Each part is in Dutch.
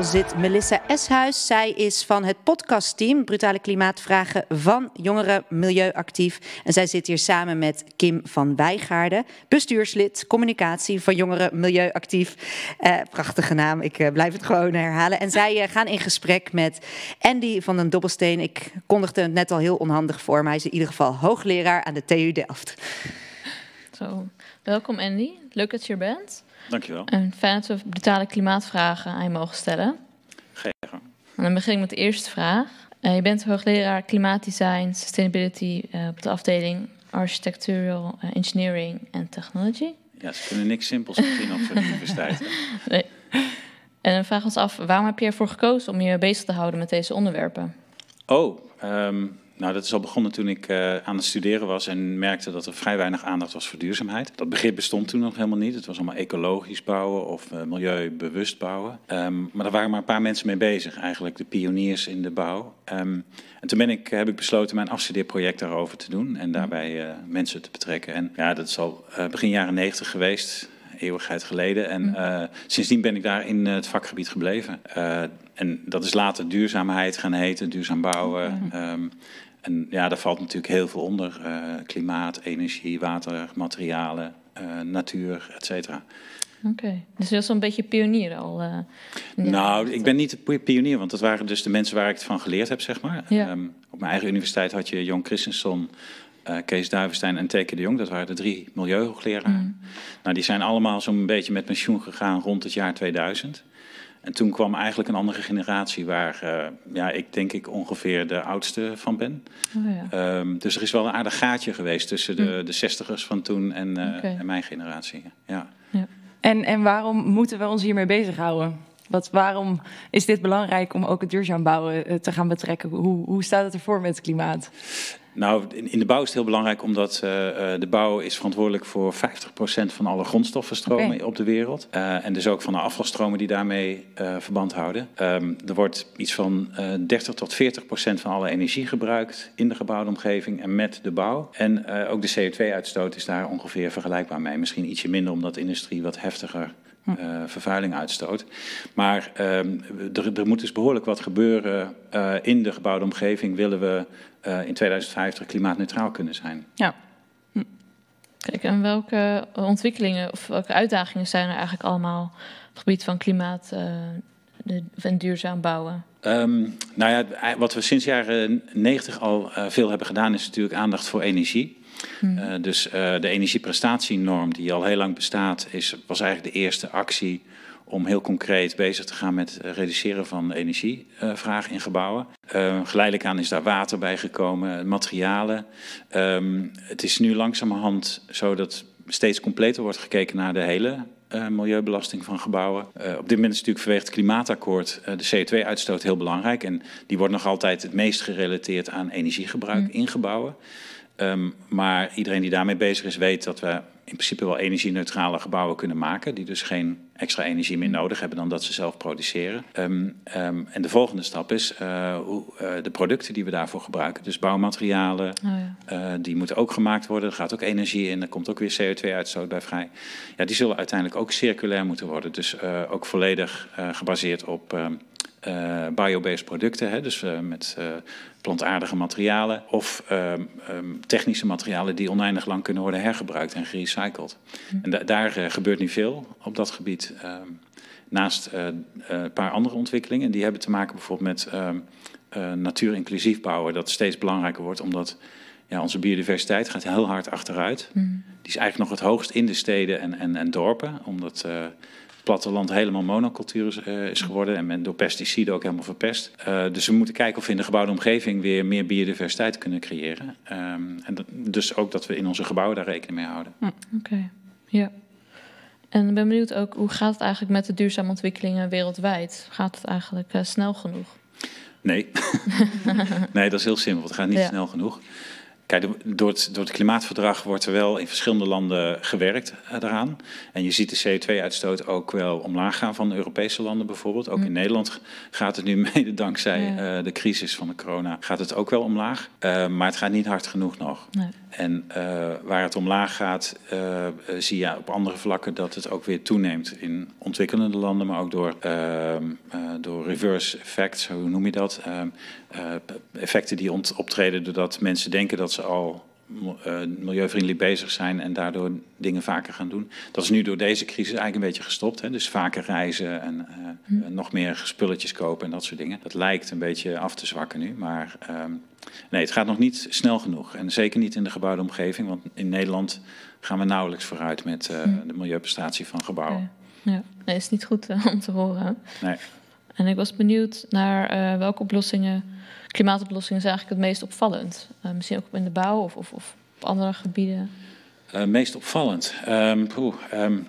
zit Melissa Eshuis. Zij is van het podcastteam Brutale Klimaatvragen van Jongeren Milieuactief. En zij zit hier samen met Kim van Wijgaarden, bestuurslid communicatie van Jongeren Milieuactief. Uh, prachtige naam, ik uh, blijf het gewoon herhalen. En zij uh, gaan in gesprek met Andy van den Dobbelsteen. Ik kondigde het net al heel onhandig voor, maar hij is in ieder geval hoogleraar aan de TU Delft. Zo, welkom Andy. Leuk dat je er bent. Dankjewel. En fijn dat we brutale klimaatvragen aan je mogen stellen. Geen En dan begin ik met de eerste vraag. Uh, je bent hoogleraar klimaatdesign, sustainability uh, op de afdeling Architectural uh, Engineering and Technology. Ja, ze kunnen niks simpels beginnen op zo'n universiteit. nee. En dan we ons af, waarom heb je ervoor gekozen om je bezig te houden met deze onderwerpen? Oh, um, nou, dat is al begonnen toen ik uh, aan het studeren was en merkte dat er vrij weinig aandacht was voor duurzaamheid. Dat begrip bestond toen nog helemaal niet. Het was allemaal ecologisch bouwen of uh, milieubewust bouwen. Um, maar daar waren maar een paar mensen mee bezig, eigenlijk de pioniers in de bouw. Um, en toen ben ik, heb ik besloten mijn afstudeerproject daarover te doen en daarbij uh, mensen te betrekken. En ja, dat is al begin jaren negentig geweest eeuwigheid geleden. En uh, sindsdien ben ik daar in het vakgebied gebleven. Uh, en dat is later duurzaamheid gaan heten, duurzaam bouwen. Um, en ja, daar valt natuurlijk heel veel onder. Uh, klimaat, energie, water, materialen, natuur, et cetera. Oké, okay. dus je was zo'n beetje pionier al? nou, ik ben niet de pionier, want dat waren dus de mensen waar ik het van geleerd heb, zeg maar. Ja. Um, op mijn eigen universiteit had je Jon Christensen, uh, Kees Duivenstein en Teke de Jong. Dat waren de drie milieuhoogleraren. Mm. Nou, die zijn allemaal zo'n beetje met pensioen gegaan rond het jaar 2000. En toen kwam eigenlijk een andere generatie waar uh, ja, ik denk ik ongeveer de oudste van ben. Oh, ja. um, dus er is wel een aardig gaatje geweest tussen de, mm. de zestigers van toen en, uh, okay. en mijn generatie. Ja. ja. En, en waarom moeten we ons hiermee bezighouden? Wat, waarom is dit belangrijk om ook het duurzaam bouwen te gaan betrekken? Hoe, hoe staat het ervoor met het klimaat? Nou, in de bouw is het heel belangrijk omdat uh, de bouw is verantwoordelijk voor 50% van alle grondstoffenstromen okay. op de wereld. Uh, en dus ook van de afvalstromen die daarmee uh, verband houden. Um, er wordt iets van 30 tot 40% van alle energie gebruikt in de gebouwde omgeving en met de bouw. En ook de CO2-uitstoot is daar ongeveer vergelijkbaar mee. Misschien ietsje minder omdat de industrie wat heftiger Uh, vervuiling uitstoot. Maar uh, er, er, moet dus behoorlijk wat gebeuren uh, in de gebouwde omgeving. Willen we uh, in 2050 klimaatneutraal kunnen zijn? Ja. Hm. Kijk, en welke ontwikkelingen of welke uitdagingen zijn er eigenlijk allemaal op het gebied van klimaat en duurzaam bouwen? Um, nou ja, wat we sinds jaren 90 al veel hebben gedaan, is natuurlijk aandacht voor energie. Hmm. Uh, dus uh, de energieprestatienorm, die al heel lang bestaat, is, was eigenlijk de eerste actie om heel concreet bezig te gaan met het reduceren van energievraag in gebouwen. Uh, geleidelijk aan is daar water bij gekomen, materialen. Um, het is nu langzamerhand zo dat steeds completer wordt gekeken naar de hele uh, milieubelasting van gebouwen. Uh, op dit moment is natuurlijk vanwege het klimaatakkoord uh, de CO2-uitstoot heel belangrijk. En die wordt nog altijd het meest gerelateerd aan energiegebruik Hmm. in gebouwen. Um, maar iedereen die daarmee bezig is, weet dat we in principe wel energie-neutrale gebouwen kunnen maken. Die dus geen extra energie meer nodig hebben dan dat ze zelf produceren. Um, um, en de volgende stap is uh, hoe, uh, de producten die we daarvoor gebruiken. Dus bouwmaterialen, Oh, ja. uh, die moeten ook gemaakt worden. Er gaat ook energie in, er komt ook weer CO2-uitstoot bij vrij. Ja, die zullen uiteindelijk ook circulair moeten worden. Dus ook volledig gebaseerd op uh, biobased producten. Hè? Dus uh, met uh, plantaardige materialen of um, um, technische materialen die oneindig lang kunnen worden hergebruikt en gerecycled. Hm. En da daar gebeurt nu veel op dat gebied. Um, naast een paar andere ontwikkelingen. Die hebben te maken bijvoorbeeld met uh, natuur-inclusief bouwen. Dat steeds belangrijker wordt omdat ja, onze biodiversiteit gaat heel hard achteruit. Mm. Die is eigenlijk nog het hoogst in de steden en, en, en dorpen. Omdat platteland helemaal monocultuur is, uh, is geworden. En men door pesticiden ook helemaal verpest. Uh, dus we moeten kijken of we in de gebouwde omgeving weer meer biodiversiteit kunnen creëren. Um, en dat, dus ook dat we in onze gebouwen daar rekening mee houden. Hm, Oké, okay. ja. En ik ben benieuwd ook, hoe gaat het eigenlijk met de duurzame ontwikkelingen wereldwijd? Gaat het eigenlijk uh, snel genoeg? Nee. nee, dat is heel simpel. Het gaat niet Ja. snel genoeg. Kijk, door het, door het klimaatverdrag wordt er wel in verschillende landen gewerkt uh, daaraan. En je ziet de CO2-uitstoot ook wel omlaag gaan van Europese landen bijvoorbeeld. Ook in Nederland gaat het nu mede dankzij ja. de crisis van de corona gaat het ook wel omlaag. maar het gaat niet hard genoeg nog. Nee. En uh, waar het omlaag gaat, zie je op andere vlakken dat het ook weer toeneemt in ontwikkelende landen, maar ook door, uh, door reverse effects, hoe noem je dat? Ehm, effecten die optreden doordat mensen denken dat ze al milieuvriendelijk bezig zijn en daardoor dingen vaker gaan doen. Dat is nu door deze crisis eigenlijk een beetje gestopt. Hè? Dus vaker reizen en hm. nog meer spulletjes kopen en dat soort dingen. Dat lijkt een beetje af te zwakken nu, maar ehm, Nee, het gaat nog niet snel genoeg. En zeker niet in de gebouwde omgeving, want in Nederland gaan we nauwelijks vooruit met uh, de milieuprestatie van gebouwen. Ja, ja. Nee, is niet goed uh, om te horen. Nee. En ik was benieuwd naar welke oplossingen, klimaatoplossingen zijn eigenlijk het meest opvallend? misschien ook in de bouw of, of, of op andere gebieden? meest opvallend? Um, poeh, um,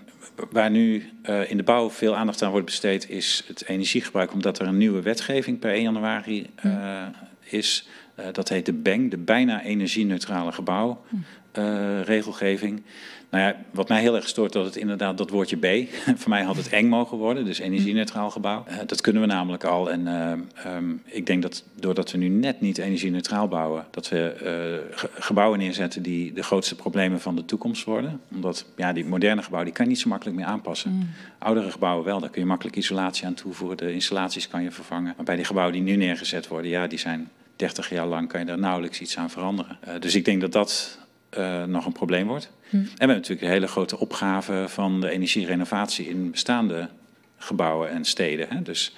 waar nu uh, in de bouw veel aandacht aan wordt besteed, is het energiegebruik, omdat er een nieuwe wetgeving per 1 januari uh, is uh, dat heet de BENG, de bijna energie-neutrale gebouwregelgeving. Uh, nou ja, wat mij heel erg stoort, dat het inderdaad dat woordje B. Voor mij had het eng mogen worden, dus energie-neutraal gebouw. Uh, dat kunnen we namelijk al. En um, ik denk dat doordat we nu net niet energie-neutraal bouwen, dat we gebouwen neerzetten die de grootste problemen van de toekomst worden. Omdat ja, die moderne gebouwen die kan je niet zo makkelijk meer aanpassen. Mm. Oudere gebouwen wel, daar kun je makkelijk isolatie aan toevoegen. De installaties kan je vervangen. Maar bij die gebouwen die nu neergezet worden, ja, die zijn 30 jaar lang kan je daar nauwelijks iets aan veranderen. Uh, dus ik denk dat dat uh, nog een probleem wordt. Hm. En we hebben natuurlijk een hele grote opgave van de energierenovatie in bestaande gebouwen en steden. Hè. Dus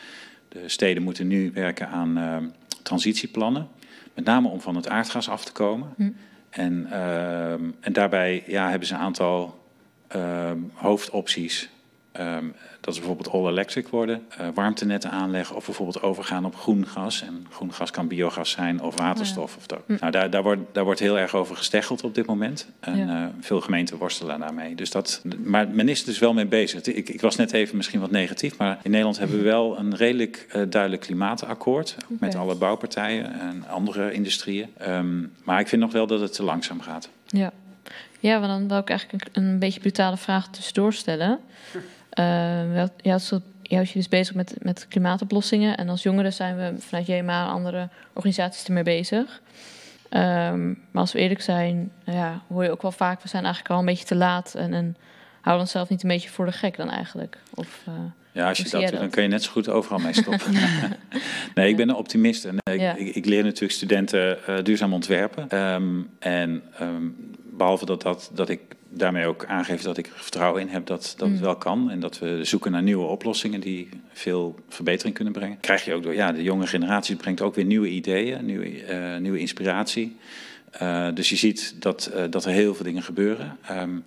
de steden moeten nu werken aan uh, transitieplannen, met name om van het aardgas af te komen. Hm. En, en daarbij ja, hebben ze een aantal hoofdopties. Um, dat is bijvoorbeeld all-electric worden, uh, warmtenetten aanleggen of bijvoorbeeld overgaan op groen gas. En groen gas kan biogas zijn of waterstof. Ja. Of dat. Hm. Nou, daar, daar, wordt, daar wordt heel erg over gesteggeld op dit moment. En ja. uh, veel gemeenten worstelen daarmee. Dus dat, maar men is er dus wel mee bezig. Ik, ik, was net even misschien wat negatief, maar in Nederland hebben we wel een redelijk uh, duidelijk klimaatakkoord. Okay. Met alle bouwpartijen en andere industrieën. Um, maar ik vind nog wel dat het te langzaam gaat. Ja. Ja, want dan wil ik eigenlijk een, een beetje brutale vraag tussendoor stellen. Ja, zo, ja, je dus bezig met, met klimaatoplossingen. En als jongeren zijn we vanuit JMA en andere organisaties ermee bezig. Um, maar als we eerlijk zijn, nou ja, hoor je ook wel vaak... we zijn eigenlijk al een beetje te laat... en, en houden onszelf niet een beetje voor de gek dan eigenlijk. Of, uh, ja, als je dat doet, dan kun je net zo goed overal mee stoppen. nee, ik ben een optimist. En ik, ja. ik, ik, leer natuurlijk studenten uh, duurzaam ontwerpen. Um, en um, behalve dat, dat, dat ik daarmee ook aangeef dat ik er vertrouwen in heb dat, dat mm. het wel kan. En dat we zoeken naar nieuwe oplossingen die veel verbetering kunnen brengen. Krijg je ook door, ja, de jonge generatie brengt ook weer nieuwe ideeën, nieuwe, uh, nieuwe inspiratie. Uh, dus je ziet dat, uh, dat er heel veel dingen gebeuren. Um,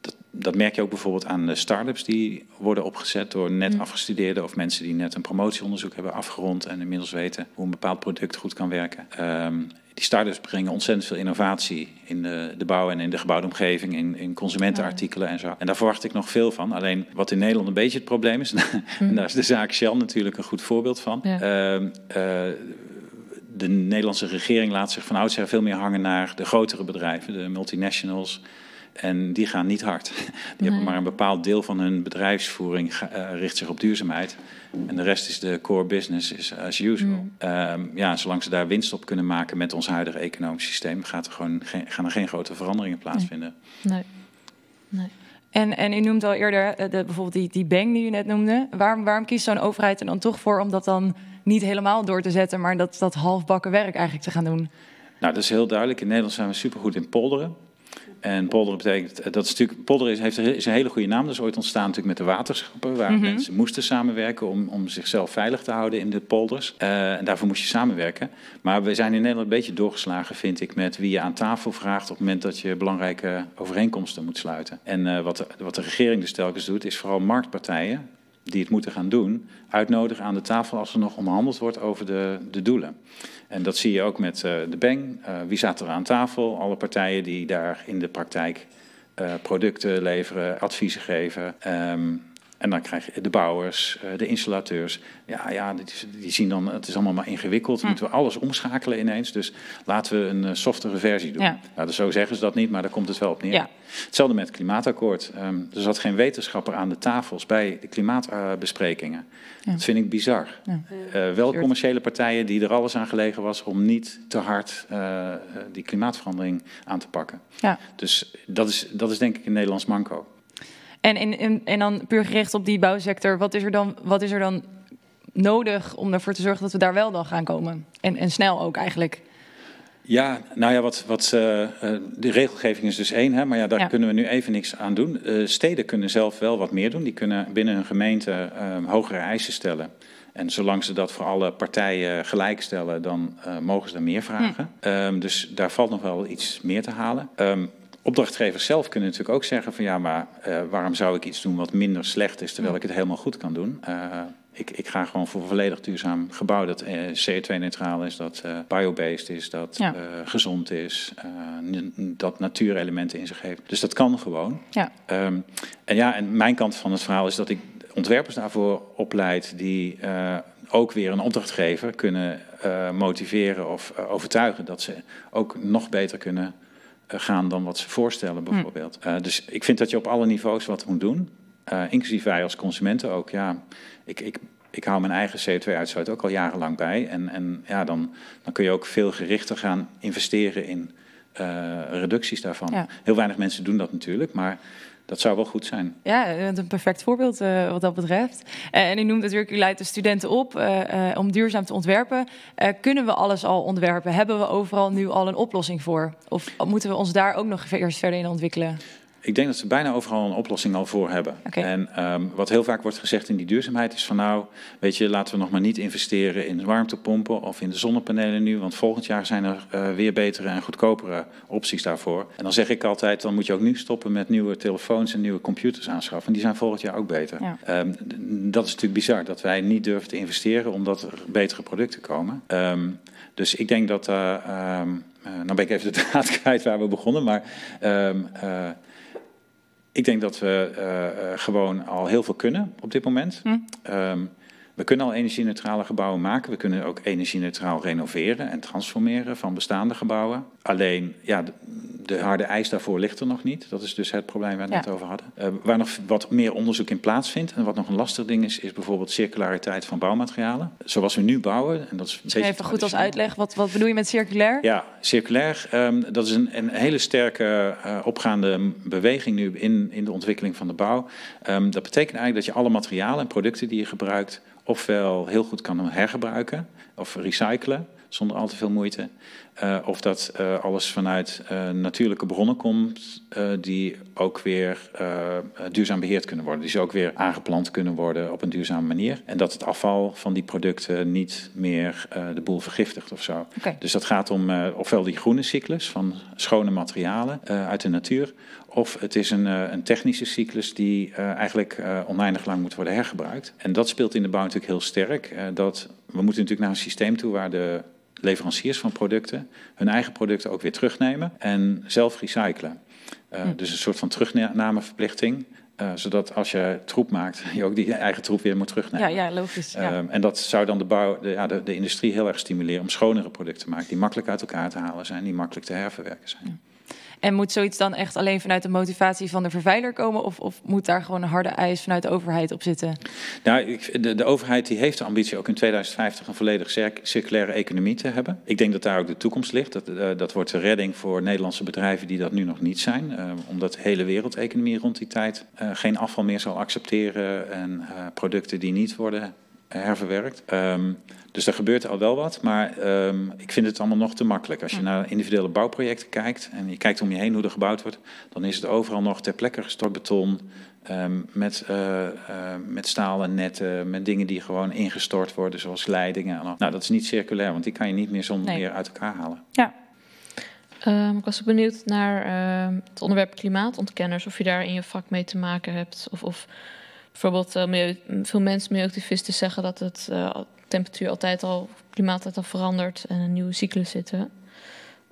dat, dat, merk je ook bijvoorbeeld aan de start-ups die worden opgezet door net mm. afgestudeerden of mensen die net een promotieonderzoek hebben afgerond en inmiddels weten hoe een bepaald product goed kan werken. Um, die start-ups brengen ontzettend veel innovatie in de, de bouw en in de gebouwde omgeving, in, in consumentenartikelen en zo. En daar verwacht ik nog veel van. Alleen wat in Nederland een beetje het probleem is, en daar is de zaak Shell natuurlijk een goed voorbeeld van. Ja. Uh, uh, de Nederlandse regering laat zich van oudsher veel meer hangen naar de grotere bedrijven, de multinationals. En die gaan niet hard. Die nee. hebben maar een bepaald deel van hun bedrijfsvoering uh, richt zich op duurzaamheid. En de rest is de core business is as usual. Mm. Um, ja, zolang ze daar winst op kunnen maken met ons huidige economisch systeem, gaat er gewoon geen, gaan er geen grote veranderingen plaatsvinden. Nee. nee. En, en u noemt al eerder de, bijvoorbeeld die, die bang die u net noemde. Waarom, waarom kiest zo'n overheid er dan toch voor om dat dan niet helemaal door te zetten, maar dat, dat halfbakken werk eigenlijk te gaan doen? Nou, dat is heel duidelijk. In Nederland zijn we supergoed in polderen. En polderen betekent, dat is natuurlijk, polderen is, heeft, is een hele goede naam. Dat is ooit ontstaan natuurlijk met de waterschappen, waar mm -hmm. mensen moesten samenwerken om, om zichzelf veilig te houden in de polders. Uh, en daarvoor moest je samenwerken. Maar we zijn in Nederland een beetje doorgeslagen, vind ik, met wie je aan tafel vraagt op het moment dat je belangrijke overeenkomsten moet sluiten. En uh, wat, de, wat de regering dus telkens doet, is vooral marktpartijen, die het moeten gaan doen, uitnodigen aan de tafel als er nog onderhandeld wordt over de, de doelen. En dat zie je ook met uh, de Beng. Uh, wie zat er aan tafel? Alle partijen die daar in de praktijk uh, producten leveren, adviezen geven. Um, en dan krijg je de bouwers, eh, de installateurs. Ja, ja die, zien dan, het is allemaal maar ingewikkeld. Hm. Moeten we alles omschakelen ineens. Dus laten we een uh, softere versie doen. Ja. Nou, dus zo zeggen ze dat niet, maar daar komt het wel op neer. Ja. Hetzelfde met het klimaatakkoord. Um, er zat geen wetenschapper aan de tafels bij de klimaatbesprekingen. Ja. Dat vind ik bizar. Ja. Uh, wel commerciële partijen die er alles aan gelegen was om niet te hard uh, die klimaatverandering aan te pakken. Ja. Dus dat is, dat is denk ik een Nederlands manco. En, en, en, en dan puur gericht op die bouwsector, wat is er dan, wat is er dan nodig om ervoor te zorgen dat we daar wel dan gaan komen? En, en snel ook eigenlijk. Ja, nou ja, wat, wat, uh, de regelgeving is dus één, hè, maar ja, daar Ja. kunnen we nu even niks aan doen. Uh, steden kunnen zelf wel wat meer doen. Die kunnen binnen hun gemeente hogere eisen stellen. En zolang ze dat voor alle partijen gelijk stellen, dan mogen ze daar meer vragen. Hm. Um, dus daar valt nog wel iets meer te halen. Um, opdrachtgevers zelf kunnen natuurlijk ook zeggen van ja, maar uh, waarom zou ik iets doen wat minder slecht is, terwijl ik het helemaal goed kan doen? Uh, ik, ik, ga gewoon voor een volledig duurzaam gebouw dat uh, CO2-neutraal is, dat biobased is, dat ja. gezond is, dat natuurelementen in zich heeft. Dus dat kan gewoon. Ja. Um, en ja, en mijn kant van het verhaal is dat ik ontwerpers daarvoor opleid die ook weer een opdrachtgever kunnen motiveren of overtuigen dat ze ook nog beter kunnen gaan dan wat ze voorstellen, bijvoorbeeld. Hm. Uh, dus ik vind dat je op alle niveaus wat moet doen. Uh, inclusief wij als consumenten ook. Ja, ik, ik, ik hou mijn eigen CO2-uitstoot ook al jarenlang bij. En, en ja, dan, dan kun je ook veel gerichter gaan investeren in uh, reducties daarvan. Ja. Heel weinig mensen doen dat natuurlijk, maar dat zou wel goed zijn. Ja, een perfect voorbeeld uh, wat dat betreft. Uh, en u noemt natuurlijk, u leidt de studenten op uh, om duurzaam te ontwerpen. kunnen we alles al ontwerpen? Hebben we overal nu al een oplossing voor? Of moeten we ons daar ook nog eerst verder in ontwikkelen? Ik denk dat ze bijna overal een oplossing al voor hebben. Okay. En um, wat heel vaak wordt gezegd in die duurzaamheid is van nou, weet je, laten we nog maar niet investeren in warmtepompen of in de zonnepanelen nu, want volgend jaar zijn er uh, weer betere en goedkopere opties daarvoor. En dan zeg ik altijd, dan moet je ook nu stoppen met nieuwe telefoons en nieuwe computers aanschaffen. En die zijn volgend jaar ook beter. Ja. Um, dat is natuurlijk bizar, dat wij niet durven te investeren omdat er betere producten komen. Um, dus ik denk dat, uh, nou ben ik even de draad kwijt waar we begonnen, maar uh, ik denk dat we uh, uh, gewoon al heel veel kunnen op dit moment. Hm. Um, we kunnen al energie-neutrale gebouwen maken. We kunnen ook energie-neutraal renoveren en transformeren van bestaande gebouwen. Alleen, ja, de, de, harde eis daarvoor ligt er nog niet. Dat is dus het probleem waar we het Ja. net over hadden. Uh, waar nog wat meer onderzoek in plaatsvindt en wat nog een lastig ding is, is bijvoorbeeld circulariteit van bouwmaterialen. Zoals we nu bouwen. En dat is een even goed als uitleg. Wat, wat bedoel je met circulair? Ja, circulair, um, dat is een, een hele sterke uh, opgaande beweging nu in, in de ontwikkeling van de bouw. Um, dat betekent eigenlijk dat je alle materialen en producten die je gebruikt, ofwel heel goed kan hergebruiken of recyclen zonder al te veel moeite. Uh, of dat uh, alles vanuit uh, natuurlijke bronnen komt, die ook weer duurzaam beheerd kunnen worden. Die ze ook weer aangeplant kunnen worden op een duurzame manier. En dat het afval van die producten niet meer de boel vergiftigt of zo. Okay. Dus dat gaat om ofwel die groene cyclus van schone materialen uit de natuur. Of het is een, een technische cyclus die eigenlijk oneindig lang moet worden hergebruikt. En dat speelt in de bouw natuurlijk heel sterk. dat, we moeten natuurlijk naar een systeem toe waar de leveranciers van producten hun eigen producten ook weer terugnemen en zelf recyclen. Uh, hm. Dus een soort van terugnameverplichting. Uh, zodat als je troep maakt, je ook die eigen troep weer moet terugnemen. Ja, ja logisch. Ja. Uh, en dat zou dan de, bouw, de, ja, de, de, industrie heel erg stimuleren om schonere producten te maken. Die makkelijk uit elkaar te halen zijn, die makkelijk te herverwerken zijn. Ja. En moet zoiets dan echt alleen vanuit de motivatie van de vervuiler komen? Of, of moet daar gewoon een harde eis vanuit de overheid op zitten? Nou, de, de, overheid die heeft de ambitie ook in 2050 een volledig cir circulaire economie te hebben. Ik denk dat daar ook de toekomst ligt. Dat, uh, dat wordt de redding voor Nederlandse bedrijven die dat nu nog niet zijn. Uh, omdat de hele wereldeconomie rond die tijd uh, geen afval meer zal accepteren. En producten die niet worden herverwerkt. Um, dus er gebeurt al wel wat, maar um, ik vind het allemaal nog te makkelijk. Als je naar individuele bouwprojecten kijkt en je kijkt om je heen hoe er gebouwd wordt, dan is het overal nog ter plekke gestort beton. Um, met, uh, uh, met stalen netten, met dingen die gewoon ingestort worden, zoals leidingen. Nou, dat is niet circulair, want die kan je niet meer zonder Nee. meer uit elkaar halen. Ja, Um, ik was ook benieuwd naar uh, het onderwerp klimaatontkenners, of je daar in je vak mee te maken hebt. Of, of bijvoorbeeld, uh, veel mensen, milieuactivisten zeggen dat het uh, temperatuur altijd al, klimaat altijd al verandert en een nieuwe cyclus zitten.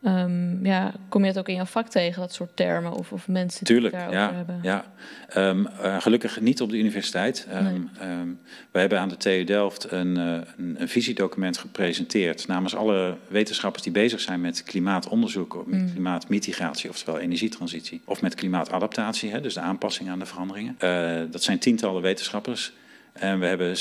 Ehm, ja, kom je het ook in jouw vak tegen, dat soort termen of, of mensen Tuurlijk, het daarover ja. hebben? ja. Ehm, eh, gelukkig niet op de universiteit. Um, Nee. we hebben aan de TU Delft een, eh, een, een visiedocument gepresenteerd namens alle wetenschappers die bezig zijn met klimaatonderzoek, of met Mm. klimaatmitigatie, oftewel energietransitie, of met klimaatadaptatie, hè, dus de aanpassing aan de veranderingen. Eh, dat zijn tientallen wetenschappers. En we hebben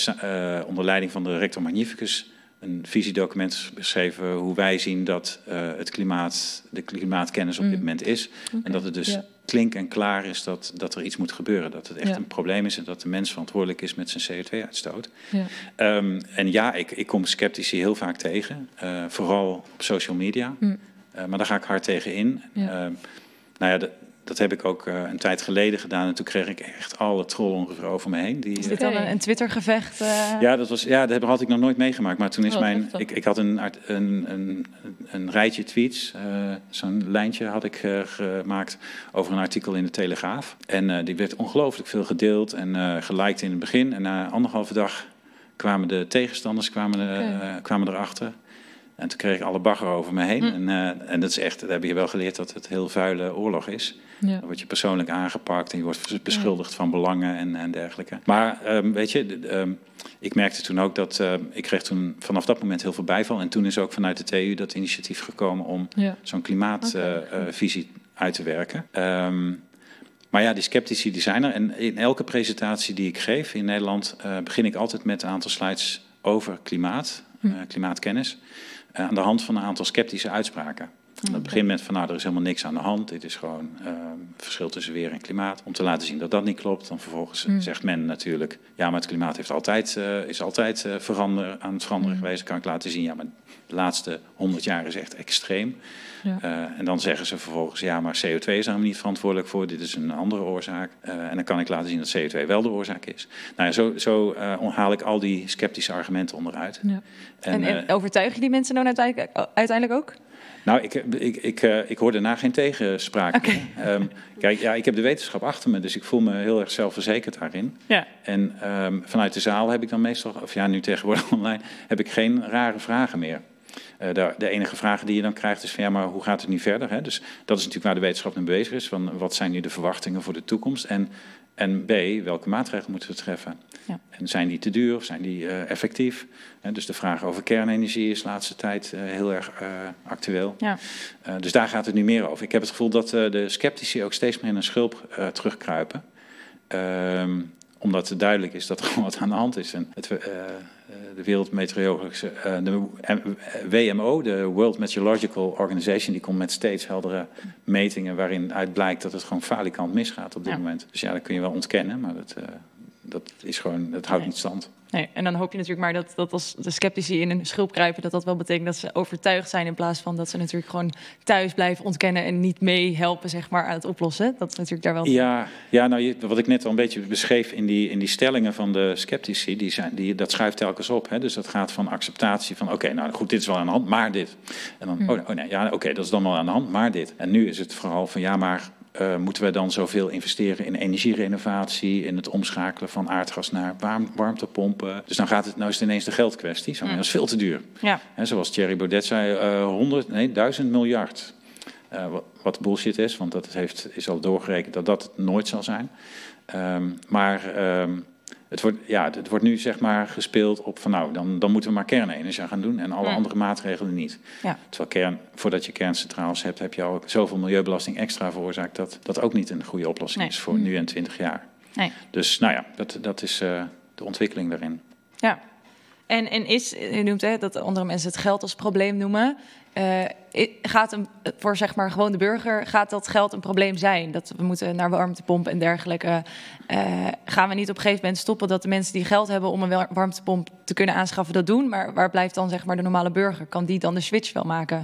onder leiding van de rector magnificus een visiedocument beschreven hoe wij zien dat eh, het klimaat, de klimaatkennis op dit Mm. moment is. En dat het dus ja. klink en klaar is dat, dat er iets moet gebeuren. Dat het echt Ja. een probleem is en dat de mens verantwoordelijk is met zijn CO2-uitstoot. Ja. Ehm, en ja, ik, ik kom sceptici heel vaak tegen, eh, vooral op social media. Hm. Eh, maar daar ga ik hard tegen in. Ehm, nou ja, dat, dat heb ik ook eh, een tijd geleden gedaan. En toen kreeg ik echt alle trollen ongeveer over me heen. Die, Is eh, dit dan Oké. een, Twitter-gevecht? eh? ja, dat, was, ja, dat had ik nog nooit meegemaakt. Maar toen is Oh, mijn. Ik, ik had een, een, een, een rijtje tweets. eh, Zo'n lijntje had ik eh, gemaakt over een artikel in de Telegraaf. En eh, die werd ongelooflijk veel gedeeld en eh geliked in het begin. En na anderhalve dag kwamen de tegenstanders kwamen, eh, eh, kwamen erachter. En toen kreeg ik alle bagger over me heen. Hm. En, eh, en dat is echt, dat heb je wel geleerd dat het heel vuile oorlog is. Ja. Dan word je persoonlijk aangepakt en je wordt beschuldigd van belangen en, en dergelijke. Maar ehm, weet je, ehm, ik merkte toen ook dat ehm, ik kreeg toen vanaf dat moment heel veel bijval. En toen is ook vanuit de TU dat initiatief gekomen om Ja. zo'n klimaatvisie uit te werken. Maar ja, die sceptici die zijn er. En in elke presentatie die ik geef in Nederland eh, begin ik altijd met een aantal slides over klimaat, Hm. eh, klimaatkennis. Eh, aan de hand van een aantal sceptische uitspraken. En dat begint met van nou, er is helemaal niks aan de hand. Dit is gewoon ehm, verschil tussen weer en klimaat. Om te laten zien dat dat niet klopt. Dan vervolgens Mm. zegt men natuurlijk, ja, maar het klimaat heeft altijd, eh, is altijd eh, verander, aan het veranderen Mm. geweest. Kan ik laten zien, ja, maar de laatste honderd jaar is echt extreem. Ja. Eh, en dan zeggen ze vervolgens, ja, maar CO2 is daar niet verantwoordelijk voor. Dit is een andere oorzaak. En dan kan ik laten zien dat CO2 wel de oorzaak is. Nou ja, zo, zo haal ik al die sceptische argumenten onderuit. Ja. En, en overtuig je die mensen dan uiteindelijk, uiteindelijk ook? Nou, ik, ik, ik, eh, ik hoor daarna geen tegenspraak. Ehm, kijk, ja, ik heb de wetenschap achter me, dus ik voel me heel erg zelfverzekerd daarin. Ja. En ehm, vanuit de zaal heb ik dan meestal, of ja, nu tegenwoordig online, heb ik geen rare vragen meer. Eh, de, de enige vraag die je dan krijgt is van ja, maar hoe gaat het nu verder? Hè? Dus dat is natuurlijk waar de wetenschap mee bezig is. Van wat zijn nu de verwachtingen voor de toekomst? En, en B, welke maatregelen moeten we treffen? Ja. En zijn die te duur of zijn die eh, effectief? Dus de vraag over kernenergie is de laatste tijd eh, heel erg eh, actueel. Ja. Dus daar gaat het nu meer over. Ik heb het gevoel dat de sceptici ook steeds meer in een schulp terugkruipen. Ehm, omdat het duidelijk is dat er gewoon wat aan de hand is. En het, de Wereldmeteorologische, de WMO, de World Meteorological Organization, die komt met steeds heldere metingen waarin uit blijkt dat het gewoon falikant misgaat op dit Ja. moment. Dus ja, dat kun je wel ontkennen, maar dat, dat is gewoon, dat houdt Nee. niet stand. Nee, en dan hoop je natuurlijk maar dat, dat als de sceptici in een schulp kruipen, dat dat wel betekent dat ze overtuigd zijn in plaats van dat ze natuurlijk gewoon thuis blijven ontkennen en niet meehelpen zeg maar, aan het oplossen. Dat is natuurlijk daar wel. Ja, ja nou, je- wat ik net al een beetje beschreef in die, in die stellingen van de sceptici, die zijn, die, dat schuift telkens op. Hè? Dus dat gaat van acceptatie van, oké, nou goed, dit is wel aan de hand, maar dit. En dan, oh, oh nee, ja, oké, dat is dan wel aan de hand, maar dit. En nu is het vooral van, ja, maar eh, moeten we dan zoveel investeren in energierenovatie, in het omschakelen van aardgas naar warm, warmtepompen. Dus dan gaat het, nou is het ineens de geldkwestie. Maar dat is veel te duur. Ja. Zoals Thierry Baudet zei, eh 100, nee, 1000 miljard. Eh, wat, wat bullshit is, want dat heeft, is al doorgerekend dat dat het nooit zal zijn. Ehm, maar ehm, het, wordt, ja, het wordt nu zeg maar gespeeld op van nou, dan, dan moeten we maar kernenergie gaan doen en alle Ja. andere maatregelen niet. Ja. Terwijl kern, voordat je kerncentrales hebt, heb je al zoveel milieubelasting extra veroorzaakt dat dat ook niet een goede oplossing Nee. is voor nu en 20 jaar. Nee. Dus nou ja, dat, dat is eh, de ontwikkeling daarin. Ja. En, en is, je noemt hè, dat andere mensen het geld als probleem noemen. Eh, gaat een, voor zeg maar gewoon de burger, gaat dat geld een probleem zijn? Dat we moeten naar warmtepomp en dergelijke. Eh, gaan we niet op een gegeven moment stoppen dat de mensen die geld hebben om een wa- warmtepomp te kunnen aanschaffen dat doen? Maar waar blijft dan zeg maar de normale burger? Kan die dan de switch wel maken?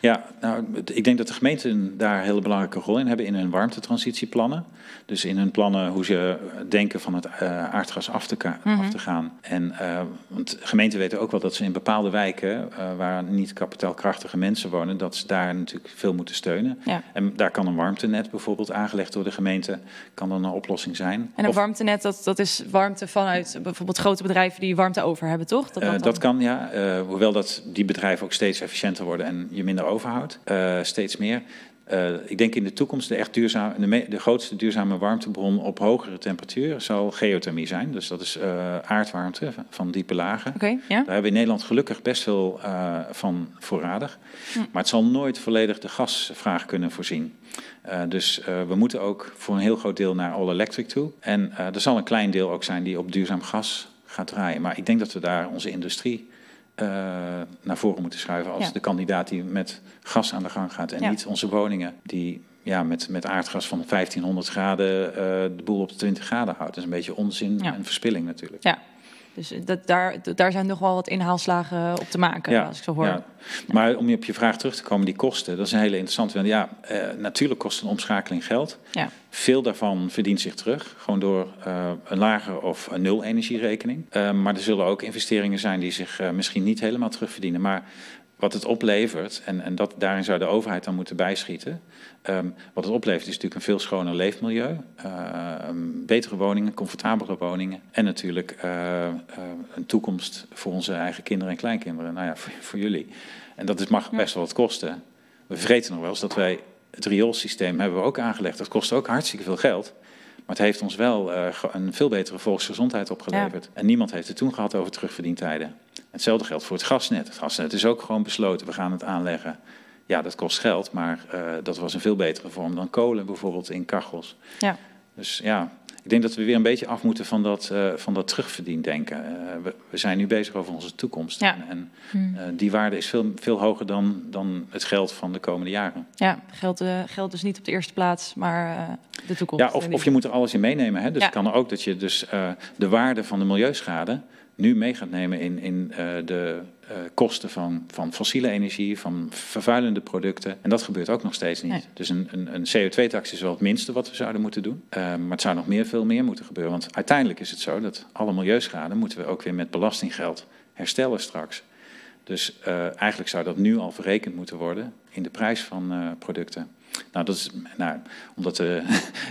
Ja, nou, ik denk dat de gemeenten daar een hele belangrijke rol in hebben in hun warmtetransitieplannen. Dus in hun plannen hoe ze denken van het eh, aardgas af te, af te gaan. En, eh, want gemeenten weten ook wel dat ze in bepaalde wijken, eh, waar niet kapitaalkrachtige mensen wonen, wonen, dat ze daar natuurlijk veel moeten steunen. Ja. En daar kan een warmtenet bijvoorbeeld aangelegd door de gemeente, kan dan een oplossing zijn. En een Of- warmtenet, dat, dat is warmte vanuit bijvoorbeeld grote bedrijven die warmte over hebben, toch? Dat, Eh, dan- dat kan, ja. Eh, hoewel dat die bedrijven ook steeds efficiënter worden en je minder overhoudt. Eh, steeds meer. Eh, ik denk in de toekomst de, echt duurzaam, de, me- de grootste duurzame warmtebron op hogere temperatuur zal geothermie zijn. Dus dat is eh, aardwarmte van- diepe lagen. Daar hebben we in Nederland gelukkig best veel eh, van voorradig. Hm. Maar het zal nooit volledig de gasvraag kunnen voorzien. Dus we moeten ook voor een heel groot deel naar all electric toe. En er zal een klein deel ook zijn die op duurzaam gas gaat draaien. Maar ik denk dat we daar onze industrie naar voren moeten schuiven als Ja. de kandidaat die met gas aan de gang gaat. En Ja. niet onze woningen die ja, met, met aardgas van 1500 graden eh, de boel op de 20 graden houdt. Dat is een beetje onzin en verspilling natuurlijk. Ja. Dus dat, daar, daar zijn nog wel wat inhaalslagen op te maken, als ik zo hoor. Ja. Maar om je op je vraag terug te komen, die kosten, dat is een hele interessante. Want ja, eh, natuurlijk kost een omschakeling geld. Ja. Veel daarvan verdient zich terug, gewoon door eh, een lage of een nul energierekening. Eh, maar er zullen ook investeringen zijn die zich misschien niet helemaal terugverdienen. Maar wat het oplevert, en, en dat, daarin zou de overheid dan moeten bijschieten. ehm, wat het oplevert is natuurlijk een veel schoner leefmilieu. eh, betere woningen, comfortabele woningen. En natuurlijk eh, eh, een toekomst voor onze eigen kinderen en kleinkinderen. Nou ja, voor, voor jullie. En dat is, mag best wel wat kosten. We vergeten nog wel eens dat wij het rioolsysteem hebben we ook aangelegd. Dat kost ook hartstikke veel geld. Maar het heeft ons wel eh, een veel betere volksgezondheid opgeleverd. En niemand heeft het toen gehad over terugverdientijden. Hetzelfde geldt voor het gasnet. Het gasnet is ook gewoon besloten, we gaan het aanleggen. Ja, dat kost geld, maar eh, dat was een veel betere vorm dan kolen bijvoorbeeld in kachels. Ja. Dus ja, ik denk dat we weer een beetje af moeten van dat, eh van dat terugverdiendenken. Eh, we, we zijn nu bezig over onze toekomst. Ja. En, en Hmm. die waarde is veel, veel hoger dan, dan het geld van de komende jaren. Ja, geld, geld dus niet op de eerste plaats, maar de toekomst. Ja, of, of je moet er alles in meenemen. Hè? Dus Ja. het kan er ook dat je dus de waarde van de milieuschade nu mee gaat nemen in, in eh, de eh, kosten van, van fossiele energie, van vervuilende producten. En dat gebeurt ook nog steeds niet. Nee. Dus een, een, een CO2-tax is wel het minste wat we zouden moeten doen. Eh, maar het zou nog meer, veel meer moeten gebeuren. Want uiteindelijk is het zo dat alle milieuschade moeten we ook weer met belastinggeld herstellen straks. Dus eigenlijk zou dat nu al verrekend moeten worden in de prijs van producten. Nou, dat is nou, omdat eh,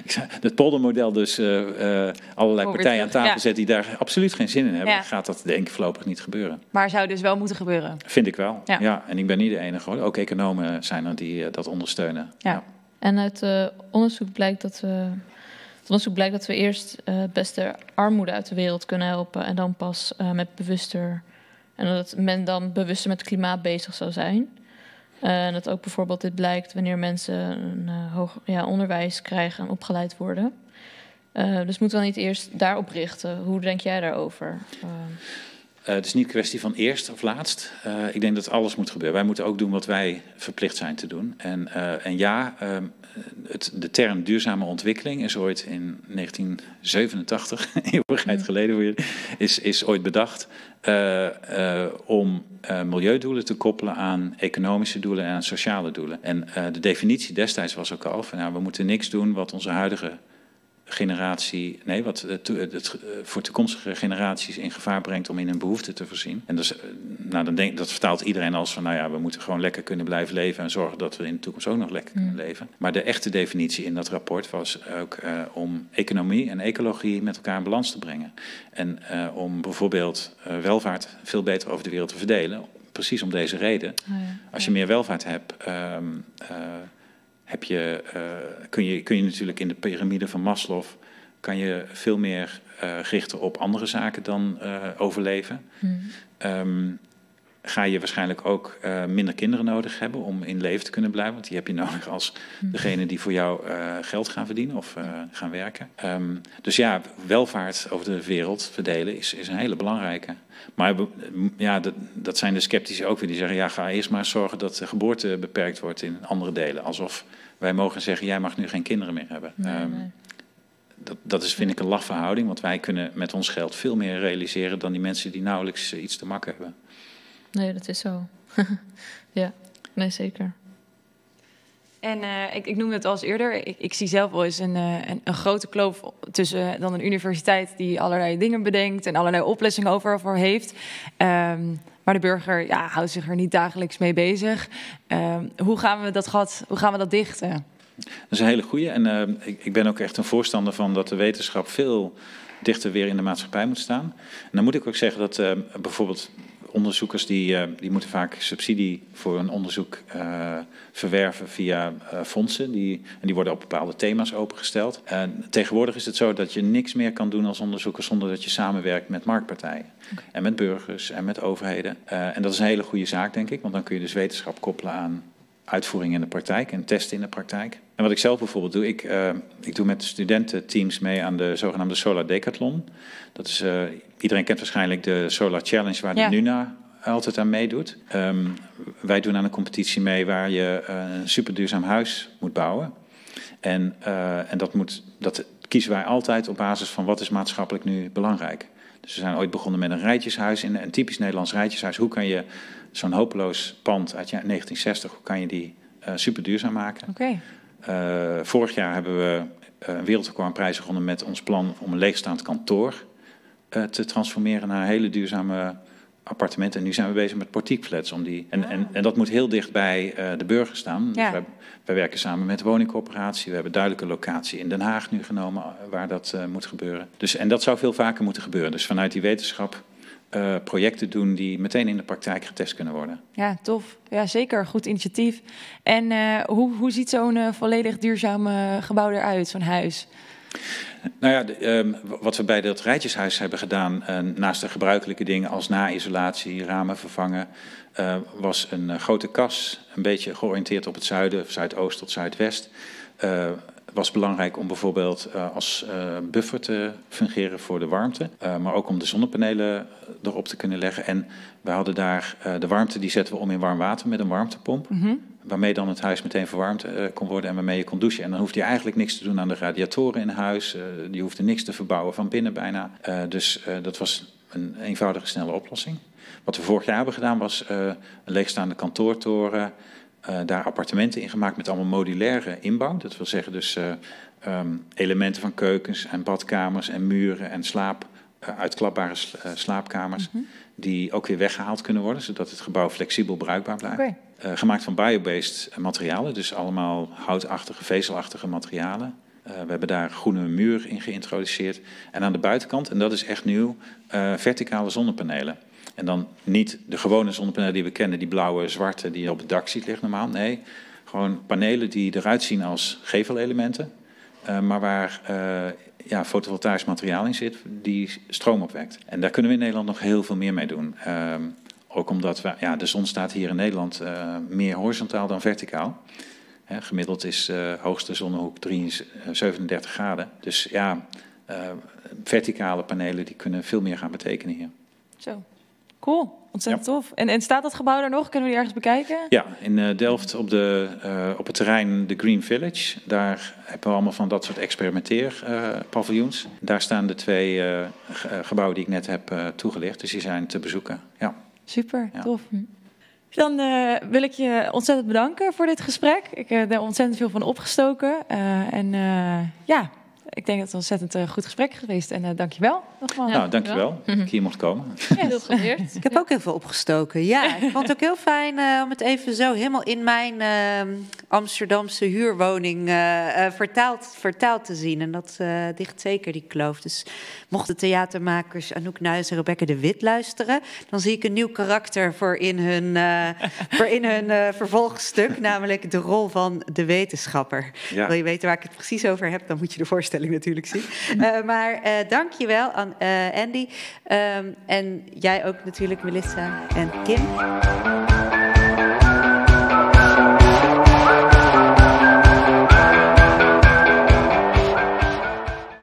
het poldermodel dus eh, eh, allerlei partijen aan tafel ja. zet die daar absoluut geen zin in hebben, Ja. gaat dat denk ik voorlopig niet gebeuren. Maar zou dus wel moeten gebeuren. Vind ik wel. Ja. Ja. en ik ben niet de enige hoor. Ook economen zijn er die dat ondersteunen. Ja. En uit eh, onderzoek blijkt dat we. Het onderzoek blijkt dat we eerst eh, het beste armoede uit de wereld kunnen helpen. En dan pas eh, met bewuster. En dat men dan bewuster met klimaat bezig zou zijn. Eh, en dat ook bijvoorbeeld dit blijkt wanneer mensen een eh, hoog ja, onderwijs krijgen en opgeleid worden. Eh, dus moeten we dan niet eerst daarop richten? Hoe denk jij daarover? Eh, het is niet een kwestie van eerst of laatst. Eh, ik denk dat alles moet gebeuren. Wij moeten ook doen wat wij verplicht zijn te doen. En, eh, en ja, ehm, het, de term duurzame ontwikkeling is ooit in 1987, eeuwigheid geleden, voor jullie, is, is ooit bedacht om milieudoelen te koppelen aan economische doelen en aan sociale doelen. En de definitie destijds was ook al van, nou, we moeten niks doen wat onze huidige generatie, nee, wat het, to- het, eh, voor toekomstige generaties in gevaar brengt om in hun behoeften te voorzien. En dus, eh, nou, dan denk, dat vertaalt iedereen als van, nou ja, we moeten gewoon lekker kunnen blijven leven en zorgen dat we in de toekomst ook nog lekker kunnen leven. Maar de echte definitie in dat rapport was ook eh, om economie en ecologie met elkaar in balans te brengen. En eh, om bijvoorbeeld eh, welvaart veel beter over de wereld te verdelen. Precies om deze reden. nou ja. Als je meer welvaart hebt, ehm, eh, heb je, eh, kun, je, kun je natuurlijk in de piramide van Maslow kan je veel meer eh, richten op andere zaken dan eh, overleven. Hmm. Ehm, ga je waarschijnlijk ook eh, minder kinderen nodig hebben om in leven te kunnen blijven. Want die heb je nodig als degene die voor jou eh, geld gaan verdienen of eh, gaan werken. Ehm, dus ja, welvaart over de wereld verdelen is, is een hele belangrijke. Maar ja, dat, dat zijn de sceptici ook weer. Die zeggen, ja, ga eerst maar zorgen dat de geboorte beperkt wordt in andere delen. Alsof wij mogen zeggen, jij mag nu geen kinderen meer hebben. Nee, Ehm. Dat, dat is, vind ik, een laffe verhouding. Want wij kunnen met ons geld veel meer realiseren dan die mensen die nauwelijks iets te makken hebben. Nee, dat is zo. ja, nee, zeker. En eh, ik, ik noemde het al eens eerder. Ik, ik zie zelf wel eens een, eh, een, een grote kloof tussen eh, dan een universiteit die allerlei dingen bedenkt en allerlei oplossingen over voor heeft. Ehm, maar de burger ja, houdt zich er niet dagelijks mee bezig. Ehm, hoe, gaan we dat gat, hoe gaan we dat dichten? Dat is een hele goede. En uh, ik, ik, ben ook echt een voorstander van dat de wetenschap veel dichter weer in de maatschappij moet staan. En dan moet ik ook zeggen dat uh, bijvoorbeeld onderzoekers die, uh, die moeten vaak subsidie voor een onderzoek uh, verwerven via uh, fondsen. Die, en die worden op bepaalde thema's opengesteld. tegenwoordig is het zo dat je niks meer kan doen als onderzoeker zonder dat je samenwerkt met marktpartijen. Okay. En met burgers en met overheden. en dat is een hele goede zaak, denk ik, want dan kun je dus wetenschap koppelen aan uitvoering in de praktijk en testen in de praktijk. En wat ik zelf bijvoorbeeld doe, ik, uh, ik doe met studententeams mee aan de zogenaamde Solar Decathlon. Dat is, uh, iedereen kent waarschijnlijk de Solar Challenge waar ja. de NUNA altijd aan meedoet. Um, wij doen aan een competitie mee waar je uh, een superduurzaam huis moet bouwen. En, en dat, moet, dat kiezen wij altijd op basis van wat is maatschappelijk nu belangrijk. Dus we zijn ooit begonnen met een rijtjeshuis, in een typisch Nederlands rijtjeshuis. Hoe kan je zo'n hopeloos pand uit 1960, hoe kan je die uh, super duurzaam maken? Okay. Uh, vorig jaar hebben we een wereldrecordprijs gewonnen met ons plan om een leegstaand kantoor te transformeren naar hele duurzame appartementen. En nu zijn we bezig met portiekflats. Om die, en, en, en dat moet heel dicht bij de burger staan. Ja. Dus wij, wij, werken samen met de woningcorporatie. We hebben duidelijke locatie in Den Haag nu genomen waar dat moet gebeuren. Dus, en dat zou veel vaker moeten gebeuren. Dus vanuit die wetenschap uh, projecten doen die meteen in de praktijk getest kunnen worden. Ja, tof. Ja, zeker. Goed initiatief. En hoe, hoe ziet zo'n volledig duurzaam gebouw eruit, zo'n huis? Nou ja, de, um, wat we bij dat rijtjeshuis hebben gedaan, naast de gebruikelijke dingen als na-isolatie, ramen vervangen, was een grote kas, een beetje georiënteerd op het zuiden, zuidoost tot zuidwest was belangrijk om bijvoorbeeld als buffer te fungeren voor de warmte, maar ook om de zonnepanelen erop te kunnen leggen. En we hadden daar de warmte, die zetten we om in warm water met een warmtepomp. Mm. Waarmee dan het huis meteen verwarmd kon worden en waarmee je kon douchen. En dan hoefde je eigenlijk niks te doen aan de radiatoren in huis. je hoefde niks te verbouwen van binnen bijna. dus dat was een eenvoudige, snelle oplossing. Wat we vorig jaar hebben gedaan was een leegstaande kantoortoren. Daar appartementen in gemaakt met allemaal modulaire inbouw. Dat wil zeggen dus um, elementen van keukens en badkamers en muren en slaap, uitklapbare slaapkamers. -hmm. Die ook weer weggehaald kunnen worden, zodat het gebouw flexibel bruikbaar blijft. Okay. gemaakt van biobased materialen, dus allemaal houtachtige, vezelachtige materialen. we hebben daar groene muur in geïntroduceerd. En aan de buitenkant, en dat is echt nieuw, verticale zonnepanelen. En dan niet de gewone zonnepanelen die we kennen, die blauwe, zwarte die je op het dak ziet liggen normaal. Nee, gewoon panelen die eruit zien als gevelelementen, maar waar ja, fotovoltaisch materiaal in zit die stroom opwekt. En daar kunnen we in Nederland nog heel veel meer mee doen. Uh, ook omdat we, ja, de zon staat hier in Nederland uh, meer horizontaal dan verticaal. Hè, gemiddeld is hoogste zonnehoek 33, 37 graden. Dus ja, verticale panelen die kunnen veel meer gaan betekenen hier. Zo. Cool, ontzettend ja. tof. En, en staat dat gebouw daar nog? Kunnen we die ergens bekijken? Ja, in uh, Delft op, de, uh, op het terrein de Green Village. Daar hebben we allemaal van dat soort experimenteerpaviljoens. Uh, daar staan de twee gebouwen die ik net heb toegelicht. Dus die zijn te bezoeken. Ja. Super, ja. tof. Dan uh, wil ik je ontzettend bedanken voor dit gesprek. Ik heb er ontzettend veel van opgestoken. Uh, en ja, ik denk dat het een ontzettend uh, goed gesprek is geweest. En uh, dankjewel nogmaals. Nou, dankjewel dat ik hier mocht komen. Ja, heel geleerd. ik heb ook heel veel opgestoken. Ja, ik vond het ook heel fijn uh, om het even zo helemaal in mijn Amsterdamse huurwoning vertaald, vertaald te zien. En dat dicht zeker die kloof. Dus mochten theatermakers Anouk Nuis en Rebecca de Wit luisteren... dan zie ik een nieuw karakter voor in hun, voor in hun vervolgstuk. Namelijk de rol van de wetenschapper. Ja. Wil je weten waar ik het precies over heb, dan moet je de voorstelling natuurlijk zien. Uh, maar uh, dank je wel aan uh, Andy. Um, en jij ook natuurlijk, Melissa en Kim.